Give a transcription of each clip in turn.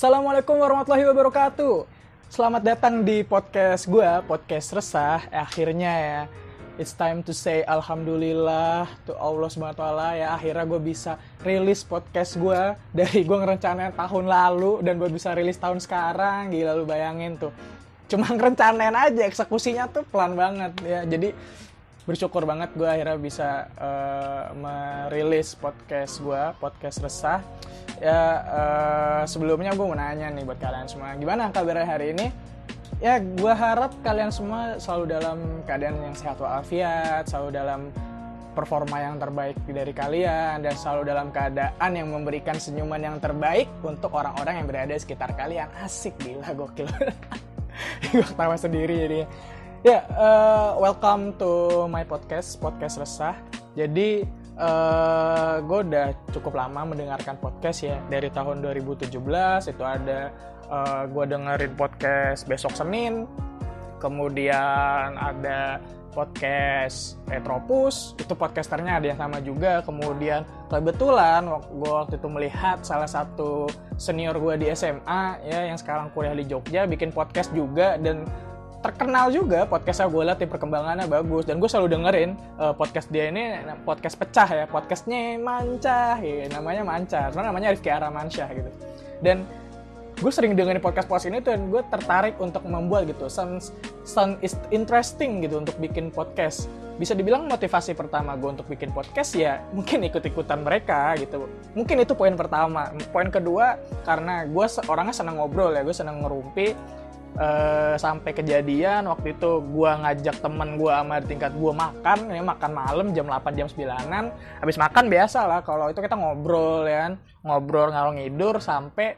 Assalamualaikum warahmatullahi wabarakatuh. Selamat datang di podcast gue, podcast resah. Eh, akhirnya ya, it's time to say Alhamdulillah to Allah SWT ya. Akhirnya gue bisa rilis podcast gue dari gue ngerencanain tahun lalu dan gue bisa rilis tahun sekarang. Gila lu bayangin tuh. Cuma ngerencanain aja, eksekusinya tuh pelan banget ya. Jadi bersyukur banget gue akhirnya bisa uh, merilis podcast gue, podcast resah. Ya uh, sebelumnya gue mau nanya nih buat kalian semua, gimana kabarnya hari ini? Ya gue harap kalian semua selalu dalam keadaan yang sehat walafiat, selalu dalam performa yang terbaik dari kalian dan selalu dalam keadaan yang memberikan senyuman yang terbaik untuk orang-orang yang berada di sekitar kalian. Asik gila gokil. gue ketawa sendiri jadi Ya, uh, welcome to my podcast, podcast resah. Jadi, uh, gue udah cukup lama mendengarkan podcast ya. Dari tahun 2017 itu ada uh, gue dengerin podcast besok Senin. Kemudian ada podcast Retropus, itu podcasternya ada yang sama juga. Kemudian kebetulan gue waktu itu melihat salah satu senior gue di SMA ya yang sekarang kuliah di Jogja bikin podcast juga dan terkenal juga podcastnya gue liat perkembangannya bagus. Dan gue selalu dengerin uh, podcast dia ini podcast pecah ya podcastnya mancah ya namanya mancah karena namanya Rifki Aramansyah gitu. Dan gue sering dengerin podcast podcast ini tuh dan gue tertarik untuk membuat gitu sounds sound is interesting gitu untuk bikin podcast. Bisa dibilang motivasi pertama gue untuk bikin podcast ya mungkin ikut-ikutan mereka gitu. Mungkin itu poin pertama. Poin kedua karena gue orangnya senang ngobrol ya gue senang ngerumpi uh, sampai kejadian waktu itu gue ngajak temen gue sama tingkat gue makan ini makan malam jam 8 jam 9an habis makan biasa lah kalau itu kita ngobrol ya kan. Ngobrol ngalor ngidur sampai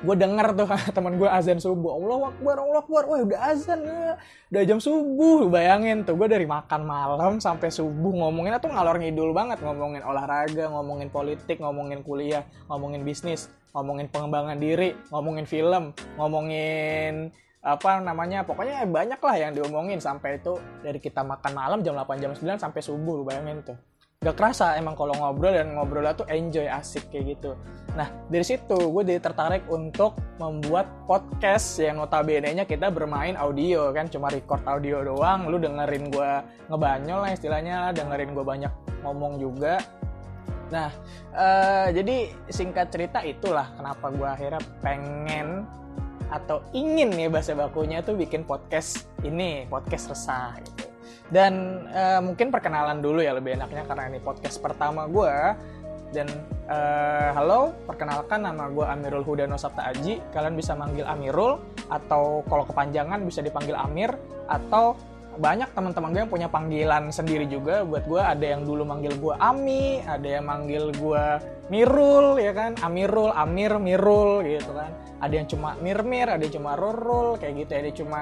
gue denger tuh temen gue azan subuh. Allah akbar Allah akbar. Wah udah azan ya. Udah jam subuh bayangin tuh gue dari makan malam sampai subuh ngomongin tuh ngalor ngidul banget. Ngomongin olahraga ngomongin politik ngomongin kuliah ngomongin bisnis ngomongin pengembangan diri ngomongin film ngomongin apa namanya pokoknya banyak lah yang diomongin sampai itu dari kita makan malam jam 8 jam 9 sampai subuh bayangin tuh. Gak kerasa emang kalau ngobrol dan ngobrol tuh enjoy asik kayak gitu. Nah dari situ gue jadi tertarik untuk membuat podcast yang notabene nya kita bermain audio kan cuma record audio doang. Lu dengerin gue ngebanyol lah istilahnya dengerin gue banyak ngomong juga nah uh, jadi singkat cerita itulah kenapa gue akhirnya pengen atau ingin ya bahasa bakunya tuh bikin podcast ini podcast resah gitu dan uh, mungkin perkenalan dulu ya lebih enaknya karena ini podcast pertama gue. Dan uh, halo, perkenalkan nama gue Amirul Hudano Sabta Aji. Kalian bisa manggil Amirul atau kalau kepanjangan bisa dipanggil Amir atau banyak teman-teman gue yang punya panggilan sendiri juga. Buat gue ada yang dulu manggil gue Ami ada yang manggil gue Mirul ya kan? Amirul Amir Mirul gitu kan. Ada yang cuma Mirmir ada yang cuma Rurul kayak gitu. Ada cuma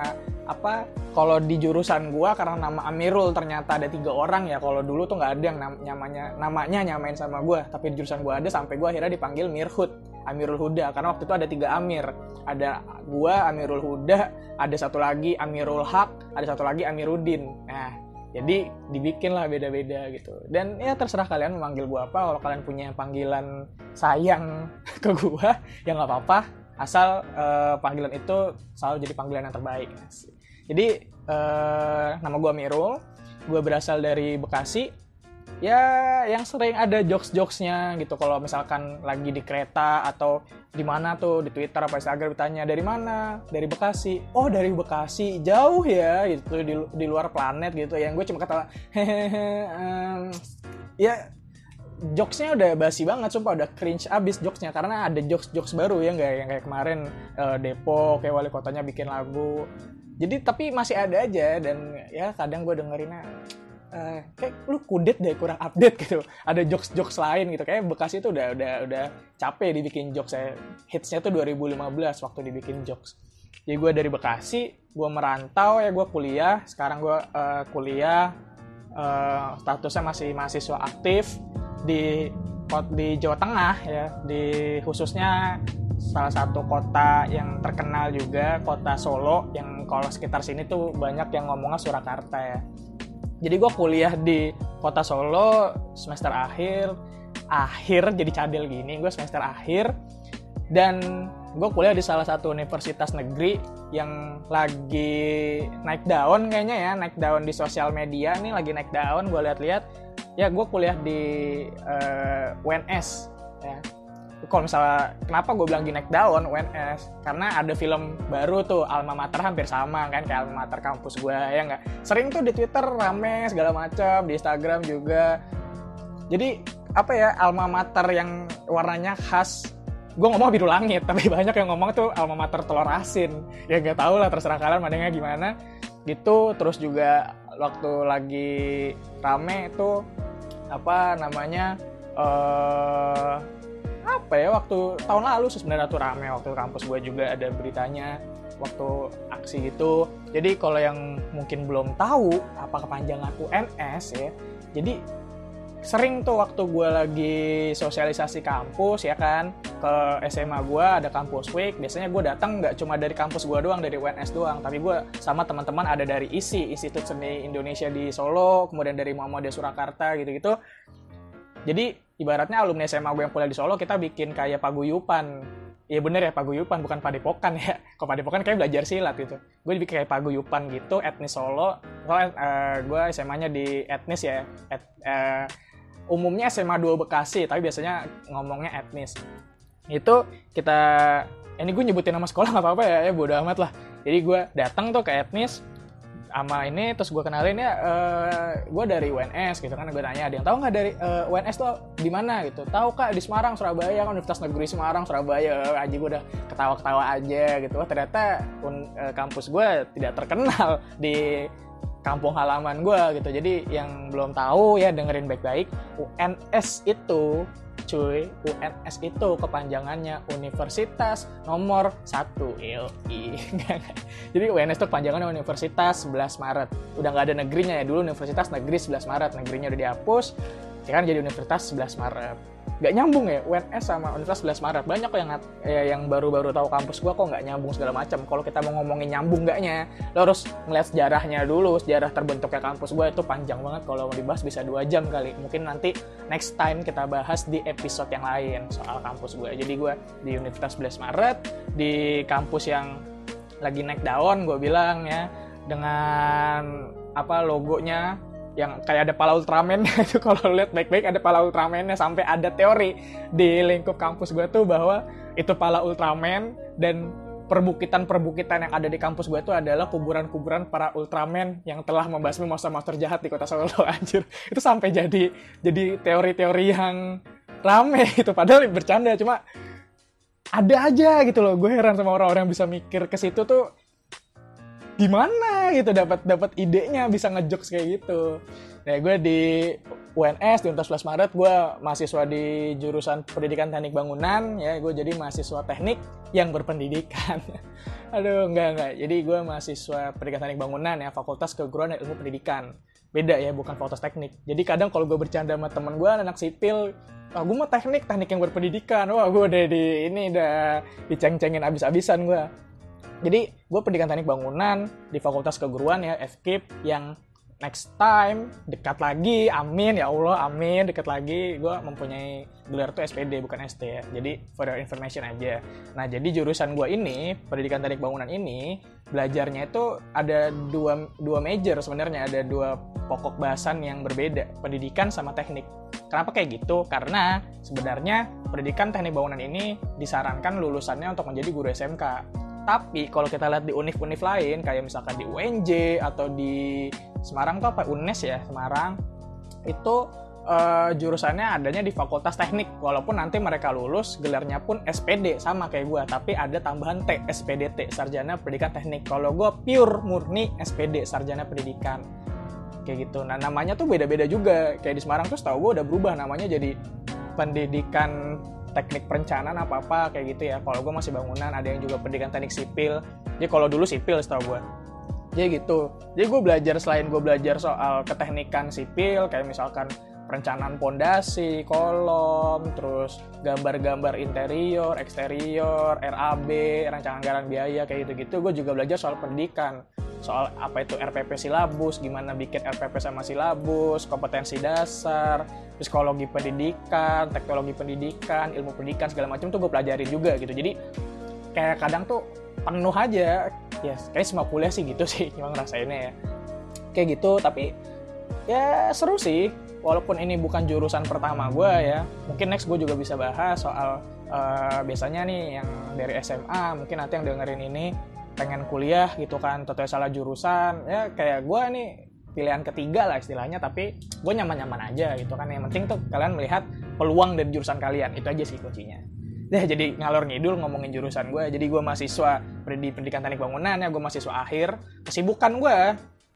apa kalau di jurusan gue karena nama Amirul ternyata ada tiga orang ya kalau dulu tuh nggak ada yang namanya namanya nyamain sama gue. Tapi di jurusan gue ada sampai gue akhirnya dipanggil Mirhud Amirul Huda karena waktu itu ada tiga Amir. Ada gue Amirul Huda ada satu lagi Amirul Haq ada satu lagi Amiruddin. Nah jadi dibikin lah beda-beda gitu. Dan ya terserah kalian memanggil gue apa kalau kalian punya panggilan sayang ke gue ya nggak apa-apa. Asal uh, panggilan itu selalu jadi panggilan yang terbaik. Jadi uh, nama gue Amirul gue berasal dari Bekasi ya yang sering ada jokes-jokesnya gitu. Kalau misalkan lagi di kereta atau di mana tuh di Twitter apa Instagram ditanya dari mana? Dari Bekasi. Oh dari Bekasi. Jauh ya gitu. Di, di luar planet gitu. Yang gue cuma kata hehehe. Um, ya jokesnya udah basi banget sumpah. Udah cringe abis jokesnya. Karena ada jokes jokes baru ya nggak? Yang kayak kemarin uh, Depok kayak wali kotanya bikin lagu. Jadi tapi masih ada aja. Dan ya kadang gue dengerinnya uh, kayak lu kudet deh kurang update gitu. Ada jokes jokes lain gitu. Kayak Bekasi itu udah udah udah capek dibikin jokes. Saya hitsnya tuh 2015 waktu dibikin jokes. Jadi gue dari Bekasi gue merantau ya gue kuliah. Sekarang gue uh, kuliah uh, statusnya masih mahasiswa aktif di di Jawa Tengah ya. Di khususnya salah satu kota yang terkenal juga kota Solo yang kalau sekitar sini tuh banyak yang ngomongnya Surakarta ya jadi gue kuliah di kota Solo semester akhir akhir jadi cadel gini gue semester akhir. Dan gue kuliah di salah satu universitas negeri yang lagi naik daun kayaknya ya naik daun di sosial media nih lagi naik daun gue lihat-lihat. Ya gue kuliah di uh, eh, UNS ya kalau misalnya kenapa gue bilang di naik daun UNS karena ada film baru tuh alma mater hampir sama kan kayak alma mater kampus gue ya nggak? Sering tuh di Twitter rame segala macam di Instagram juga. Jadi apa ya alma mater yang warnanya khas gue ngomong biru langit tapi banyak yang ngomong tuh alma mater telur asin. Ya gak tau lah terserah kalian mandangnya gimana. Gitu terus juga waktu lagi rame itu apa namanya uh, apa ya waktu tahun lalu sebenarnya tuh rame waktu kampus gue juga ada beritanya waktu aksi gitu. Jadi kalau yang mungkin belum tahu apa kepanjangan UNS ya jadi sering tuh waktu gue lagi sosialisasi kampus ya kan ke SMA gue ada kampus week biasanya gue datang nggak cuma dari kampus gue doang dari UNS doang tapi gue sama teman-teman ada dari ISI Institut Seni Indonesia di Solo kemudian dari Muhammadiyah Surakarta gitu-gitu. Jadi ibaratnya alumni SMA gue yang kuliah di Solo kita bikin kayak paguyupan Iya bener ya paguyupan bukan padepokan ya. Kalau padepokan kayak belajar silat gitu. Gue bikin kayak paguyupan gitu etnis Solo. Soalnya uh, gue SMA-nya di etnis ya. Et, uh, umumnya SMA 2 Bekasi, tapi biasanya ngomongnya etnis. Itu kita ini gue nyebutin nama sekolah nggak apa-apa ya, ya bodo amat lah. Jadi gue datang tuh ke etnis, sama ini terus gue kenalin ya uh, gue dari UNS gitu kan gue nanya ada yang tahu nggak dari uh, eh, UNS tuh di mana gitu? Tahu kak di Semarang Surabaya kan Universitas Negeri Semarang Surabaya. Aja gue udah ketawa-ketawa aja gitu. Wah ternyata un, uh, kampus gue tidak terkenal di kampung halaman gue gitu. Jadi yang belum tahu ya dengerin baik-baik UNS itu cuy. UNS itu kepanjangannya Universitas nomor 1 ILI jadi UNS itu kepanjangannya Universitas 11 Maret. Udah nggak ada negerinya ya. Dulu Universitas Negeri 11 Maret. Negerinya udah dihapus. Sekarang jadi Universitas 11 Maret nggak nyambung ya UNS sama Universitas 11 Maret. Banyak kok yang ya, yang baru-baru tahu kampus gua kok nggak nyambung segala macam kalau kita mau ngomongin nyambung nggaknya lo harus ngeliat sejarahnya dulu sejarah terbentuknya kampus gua itu panjang banget. Kalau mau dibahas bisa dua jam kali. Mungkin nanti next time kita bahas di episode yang lain soal kampus gua. Jadi gua di Universitas 11 Maret di kampus yang lagi naik daun gue bilang ya dengan apa logonya yang kayak ada pala Ultraman. Itu kalau lihat baik-baik ada pala Ultramannya sampai ada teori di lingkup kampus gue tuh bahwa itu pala Ultraman dan perbukitan-perbukitan yang ada di kampus gue tuh adalah kuburan-kuburan para Ultraman yang telah membasmi monster-monster jahat di kota Solo anjir. Itu sampai jadi jadi teori-teori yang rame gitu. Padahal bercanda cuma ada aja gitu loh. Gue heran sama orang-orang yang bisa mikir ke situ tuh gimana gitu dapat dapat idenya bisa ngejokes kayak gitu. Nah, gue di UNS di Universitas Maret gue mahasiswa di jurusan Pendidikan Teknik Bangunan ya gue jadi mahasiswa teknik yang berpendidikan. Aduh enggak enggak. Jadi gue mahasiswa Pendidikan Teknik Bangunan ya Fakultas Keguruan dan Ilmu Pendidikan. Beda ya bukan fakultas teknik. Jadi kadang kalau gue bercanda sama temen gue anak sipil ah gue mau teknik teknik yang berpendidikan wah gue udah di ini udah diceng-cengin abis-abisan gue jadi gue pendidikan teknik bangunan di Fakultas Keguruan ya FKIP yang next time dekat lagi amin ya Allah amin dekat lagi gue mempunyai gelar tuh SPD bukan ST ya. Jadi for your information aja. Nah jadi jurusan gue ini pendidikan teknik bangunan ini belajarnya itu ada dua dua major sebenarnya ada dua pokok bahasan yang berbeda pendidikan sama teknik. Kenapa kayak gitu? Karena sebenarnya pendidikan teknik bangunan ini disarankan lulusannya untuk menjadi guru SMK tapi kalau kita lihat di univ-univ lain kayak misalkan di UNJ atau di Semarang tuh apa UNES ya Semarang. Itu uh, jurusannya adanya di Fakultas Teknik. Walaupun nanti mereka lulus gelarnya pun SPD sama kayak gue tapi ada tambahan T SPDT Sarjana Pendidikan Teknik. Kalau gue pure murni SPD Sarjana Pendidikan. Kayak gitu. Nah namanya tuh beda-beda juga. Kayak di Semarang tuh setahu gue udah berubah namanya jadi Pendidikan teknik perencanaan apa apa kayak gitu ya kalau gue masih bangunan ada yang juga pendidikan teknik sipil jadi kalau dulu sipil setahu gue jadi gitu jadi gue belajar selain gue belajar soal keteknikan sipil kayak misalkan perencanaan pondasi, kolom, terus gambar-gambar interior, eksterior, RAB, rancangan anggaran biaya kayak gitu-gitu. Gue juga belajar soal pendidikan. Soal apa itu RPP silabus, gimana bikin RPP sama silabus, kompetensi dasar, psikologi pendidikan, teknologi pendidikan, ilmu pendidikan segala macam tuh gue pelajari juga gitu. Jadi kayak kadang tuh penuh aja, ya kayak semua kuliah sih gitu sih, cuma ngerasainnya ya. Kayak gitu, tapi ya seru sih. Walaupun ini bukan jurusan pertama gue ya, mungkin next gue juga bisa bahas soal uh, biasanya nih yang dari SMA, mungkin nanti yang dengerin ini pengen kuliah gitu kan, atau salah jurusan, ya kayak gue nih pilihan ketiga lah istilahnya tapi gue nyaman-nyaman aja gitu kan. Yang penting tuh kalian melihat peluang dari jurusan kalian itu aja sih kuncinya. Ya jadi ngalor ngidul ngomongin jurusan gue jadi gue mahasiswa di pendidikan teknik bangunan ya gue mahasiswa akhir. Kesibukan gue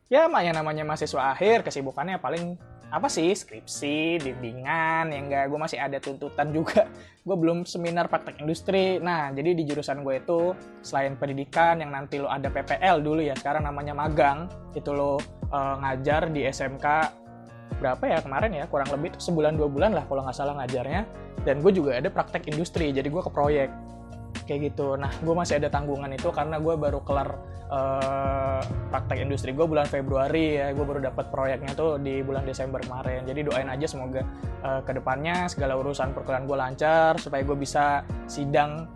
ya yang namanya mahasiswa akhir kesibukannya paling apa sih skripsi, bimbingan, yang enggak gue masih ada tuntutan juga. Gue belum seminar praktek industri. Nah, jadi di jurusan gue itu selain pendidikan yang nanti lo ada PPL dulu ya, sekarang namanya magang, itu lo uh, ngajar di SMK berapa ya kemarin ya, kurang lebih sebulan dua bulan lah kalau nggak salah ngajarnya. Dan gue juga ada praktek industri, jadi gue ke proyek kayak gitu. Nah, gue masih ada tanggungan itu karena gue baru kelar uh, praktek industri gue bulan Februari ya. Gue baru dapat proyeknya tuh di bulan Desember kemarin. Jadi doain aja semoga uh, ke depannya segala urusan perkuliahan gue lancar supaya gue bisa sidang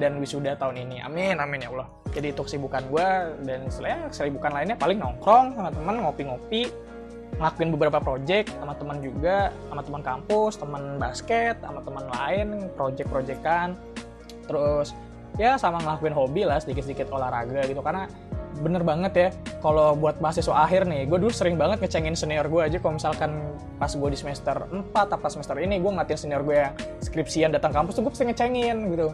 dan wisuda tahun ini. Amin, amin ya Allah. Jadi itu kesibukan gue dan selain kesibukan lainnya paling nongkrong sama teman ngopi-ngopi ngelakuin beberapa project sama teman juga sama teman kampus teman basket sama teman lain project-projectan terus ya sama ngelakuin hobi lah sedikit-sedikit olahraga gitu. Karena bener banget ya kalau buat mahasiswa akhir nih gue dulu sering banget ngecengin senior gue aja. Kalau misalkan pas gue di semester 4 atau semester ini gue ngatin senior gue yang skripsian datang kampus tuh gue pasti ngecengin gitu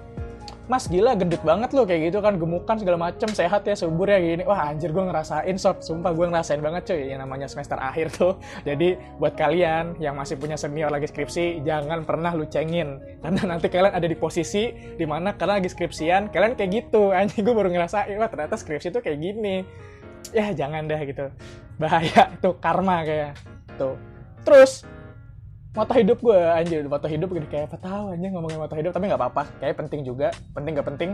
mas gila gendut banget loh kayak gitu kan gemukan segala macem sehat ya subur ya gini. Wah anjir gue ngerasain sob. Sumpah gue ngerasain banget cuy yang namanya semester akhir tuh. Jadi buat kalian yang masih punya senior lagi skripsi jangan pernah lu cengin. Karena nanti kalian ada di posisi di mana kalian lagi skripsian kalian kayak gitu. Anjir gue baru ngerasain wah ternyata skripsi tuh kayak gini. Ya jangan deh gitu. Bahaya itu karma kayak tuh. Terus mata hidup gue anjir. Mata hidup gini kayak apa tahu aja ngomongin mata hidup tapi nggak apa-apa. Kayak penting juga. Penting nggak penting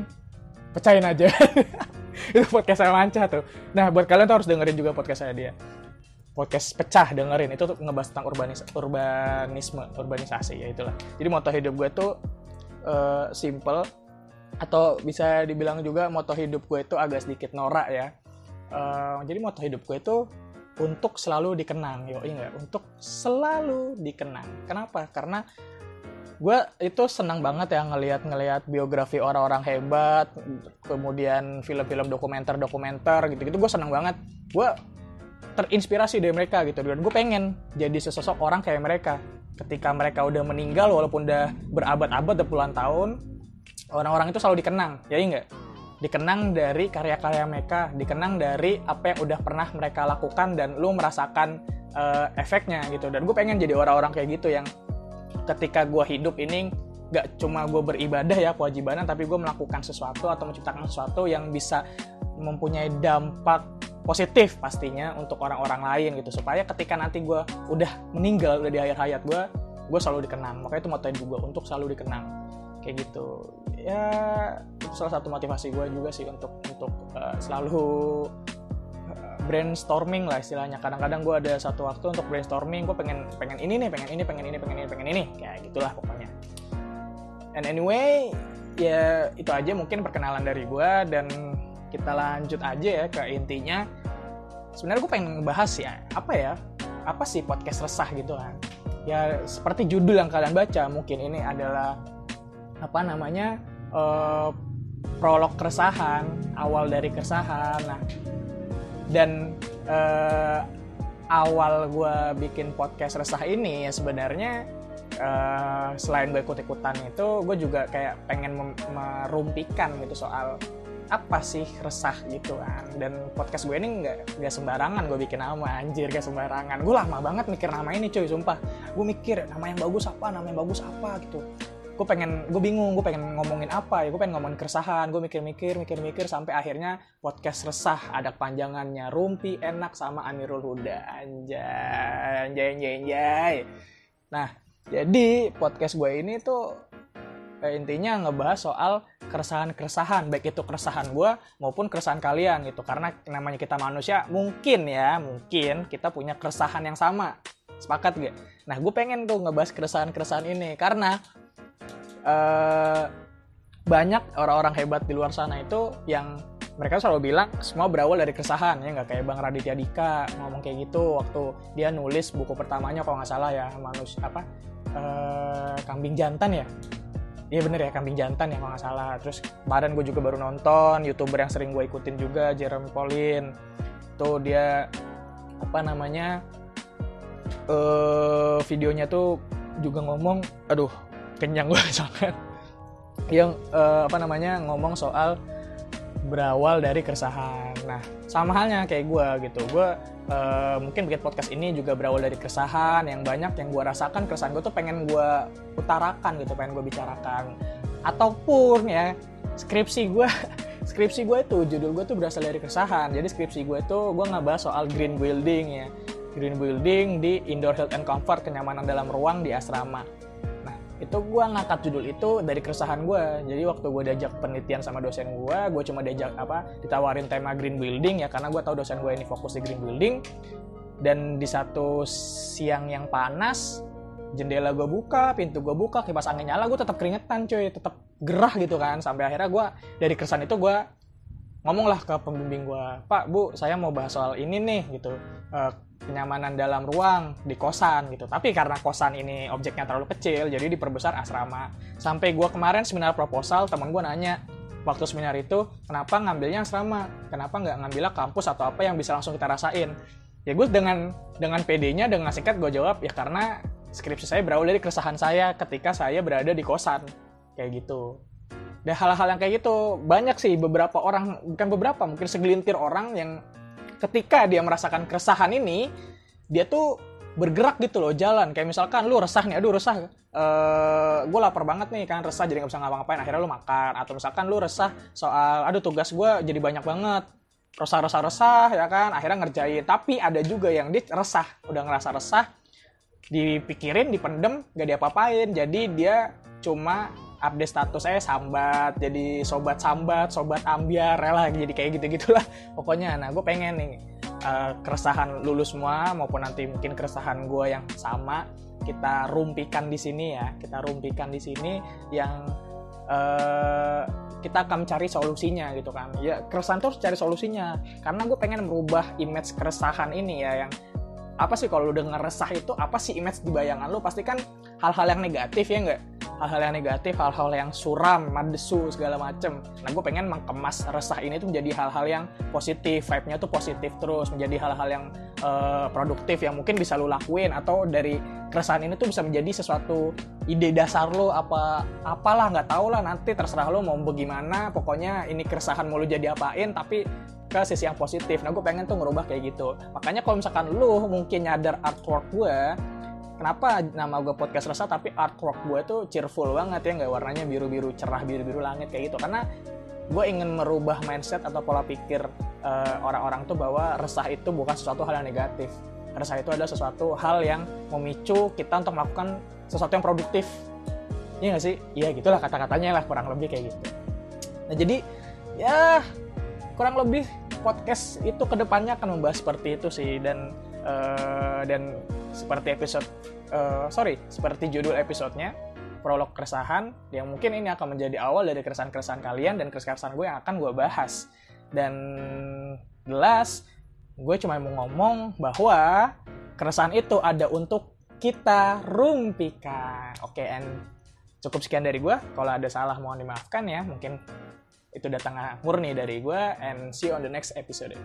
pecahin aja. Itu podcast saya lancar tuh. Nah buat kalian tuh harus dengerin juga podcast saya dia. Podcast pecah dengerin. Itu tuh ngebahas tentang urbanis urbanisme urbanisasi ya itulah. Jadi moto hidup gue tuh uh, simple. Atau bisa dibilang juga moto hidup gue itu agak sedikit norak ya. Uh, jadi moto hidup gue itu untuk selalu dikenang yo enggak untuk selalu dikenang. Kenapa? Karena gue itu senang banget ya ngelihat-ngelihat biografi orang-orang hebat kemudian film-film dokumenter-dokumenter gitu-gitu. Gue senang banget. Gue terinspirasi dari mereka gitu dan gue pengen jadi sesosok orang kayak mereka. Ketika mereka udah meninggal walaupun udah berabad-abad udah puluhan tahun orang-orang itu selalu dikenang. Ya enggak dikenang dari karya-karya mereka, dikenang dari apa yang udah pernah mereka lakukan dan lu merasakan uh, efeknya gitu. Dan gue pengen jadi orang-orang kayak gitu yang ketika gue hidup ini gak cuma gue beribadah ya kewajibannya, tapi gue melakukan sesuatu atau menciptakan sesuatu yang bisa mempunyai dampak positif pastinya untuk orang-orang lain gitu. Supaya ketika nanti gue udah meninggal udah di akhir hayat gue gue selalu dikenang. Makanya itu motoin gue untuk selalu dikenang kayak gitu. Ya itu salah satu motivasi gue juga sih untuk untuk uh, selalu uh, brainstorming lah istilahnya. Kadang-kadang gue ada satu waktu untuk brainstorming gue pengen pengen ini nih pengen ini pengen ini pengen ini pengen ini. Kayak gitulah pokoknya. And anyway ya itu aja mungkin perkenalan dari gue dan kita lanjut aja ya ke intinya. Sebenarnya gue pengen ngebahas ya apa ya apa sih podcast resah gitu kan? Ya seperti judul yang kalian baca mungkin ini adalah apa namanya uh, prolog keresahan awal dari keresahan. Nah dan uh, awal gue bikin podcast resah ini ya sebenarnya uh, selain gue ikut ikutan itu gue juga kayak pengen merumpikan gitu soal apa sih resah gitu kan. Dan podcast gue ini nggak nggak sembarangan gue bikin nama anjir gak sembarangan. Gue lama banget mikir nama ini cuy sumpah. Gue mikir nama yang bagus apa nama yang bagus apa gitu gue pengen gue bingung gue pengen ngomongin apa ya gue pengen ngomongin keresahan gue mikir-mikir mikir-mikir sampai akhirnya podcast resah ada panjangannya rumpi enak sama Amirul Huda. Anjay anjay anjay anjay. Nah jadi podcast gue ini tuh eh, intinya ngebahas soal keresahan-keresahan baik itu keresahan gue maupun keresahan kalian gitu. Karena namanya kita manusia mungkin ya mungkin kita punya keresahan yang sama. Sepakat gak? Nah gue pengen tuh ngebahas keresahan-keresahan ini karena uh, banyak orang-orang hebat di luar sana itu yang mereka selalu bilang semua berawal dari keresahan ya nggak? Kayak bang Raditya Dika ngomong kayak gitu waktu dia nulis buku pertamanya kalau nggak salah ya manus apa uh, kambing jantan ya? Iya bener ya kambing jantan ya kalau nggak salah. Terus badan gue juga baru nonton youtuber yang sering gue ikutin juga Jeremy Pauline tuh dia apa namanya uh, videonya tuh juga ngomong aduh kenyang gue sangat yang uh, apa namanya ngomong soal berawal dari keresahan. Nah, sama halnya kayak gue gitu. Gue uh, mungkin bikin podcast ini juga berawal dari keresahan yang banyak yang gue rasakan. Keresahan gue tuh pengen gue utarakan gitu, pengen gue bicarakan. Ataupun ya skripsi gue, skripsi gue itu judul gue tuh berasal dari keresahan. Jadi skripsi gue itu gue nggak bahas soal green building ya. Green building di indoor health and comfort kenyamanan dalam ruang di asrama itu gue ngangkat judul itu dari keresahan gue jadi waktu gue diajak penelitian sama dosen gue gue cuma diajak apa ditawarin tema green building ya karena gue tahu dosen gue ini fokus di green building. Dan di satu siang yang panas jendela gue buka pintu gue buka kipas angin nyala gue tetap keringetan cuy. Tetap gerah gitu kan. Sampai akhirnya gue dari keresahan itu gue ngomong lah ke pembimbing gue pak bu saya mau bahas soal ini nih gitu uh, kenyamanan dalam ruang di kosan gitu. Tapi karena kosan ini objeknya terlalu kecil, jadi diperbesar asrama. Sampai gue kemarin seminar proposal, teman gue nanya, waktu seminar itu, kenapa ngambilnya asrama? Kenapa nggak ngambilnya kampus atau apa yang bisa langsung kita rasain? Ya gue dengan dengan PD-nya, dengan singkat gue jawab, ya karena skripsi saya berawal dari keresahan saya ketika saya berada di kosan. Kayak gitu. Dan hal-hal yang kayak gitu, banyak sih beberapa orang, bukan beberapa, mungkin segelintir orang yang ketika dia merasakan keresahan ini dia tuh bergerak gitu loh jalan. Kayak misalkan lu resah nih aduh resah. Eh, gue lapar banget nih kan resah jadi nggak bisa ngapa-ngapain akhirnya lu makan. Atau misalkan lu resah soal aduh tugas gue jadi banyak banget resah resah resah ya kan akhirnya ngerjain. Tapi ada juga yang dia resah udah ngerasa resah dipikirin dipendem gak diapa-apain. Jadi dia cuma update status saya sambat jadi sobat sambat sobat ambiar rela jadi kayak gitu gitulah pokoknya nah gue pengen nih uh, keresahan lulus semua maupun nanti mungkin keresahan gue yang sama kita rumpikan di sini ya kita rumpikan di sini yang uh, kita akan mencari solusinya gitu kan. Ya keresahan terus cari solusinya karena gue pengen merubah image keresahan ini ya yang apa sih kalau lu denger resah itu apa sih image di bayangan lu? Pasti kan hal-hal yang negatif ya enggak hal-hal yang negatif, hal-hal yang suram, madesu segala macem. Nah gue pengen mengemas resah ini tuh menjadi hal-hal yang positif, vibe-nya tuh positif terus, menjadi hal-hal yang uh, produktif yang mungkin bisa lo lakuin atau dari keresahan ini tuh bisa menjadi sesuatu ide dasar lo apa apalah nggak tau lah nanti terserah lo mau bagaimana pokoknya ini keresahan mau lo jadi apain tapi ke sisi yang positif. Nah gue pengen tuh ngerubah kayak gitu. Makanya kalau misalkan lo mungkin nyadar artwork gue kenapa nama gue podcast resah tapi artwork gue tuh cheerful banget ya nggak warnanya biru-biru cerah biru-biru langit kayak gitu. Karena gue ingin merubah mindset atau pola pikir uh, orang-orang tuh bahwa resah itu bukan sesuatu hal yang negatif. Resah itu adalah sesuatu hal yang memicu kita untuk melakukan sesuatu yang produktif. Iya gak sih? Iya gitulah kata-katanya lah kurang lebih kayak gitu. Nah jadi ya kurang lebih podcast itu ke depannya akan membahas seperti itu sih. Dan uh, dan seperti episode uh, sorry seperti judul episodenya prolog keresahan yang mungkin ini akan menjadi awal dari keresahan-keresahan kalian dan keresahan gue yang akan gue bahas. Dan jelas gue cuma mau ngomong bahwa keresahan itu ada untuk kita rumpikan. Oke okay, and cukup sekian dari gue. Kalau ada salah mohon dimaafkan ya. Mungkin itu datang murni dari gue. And see you on the next episode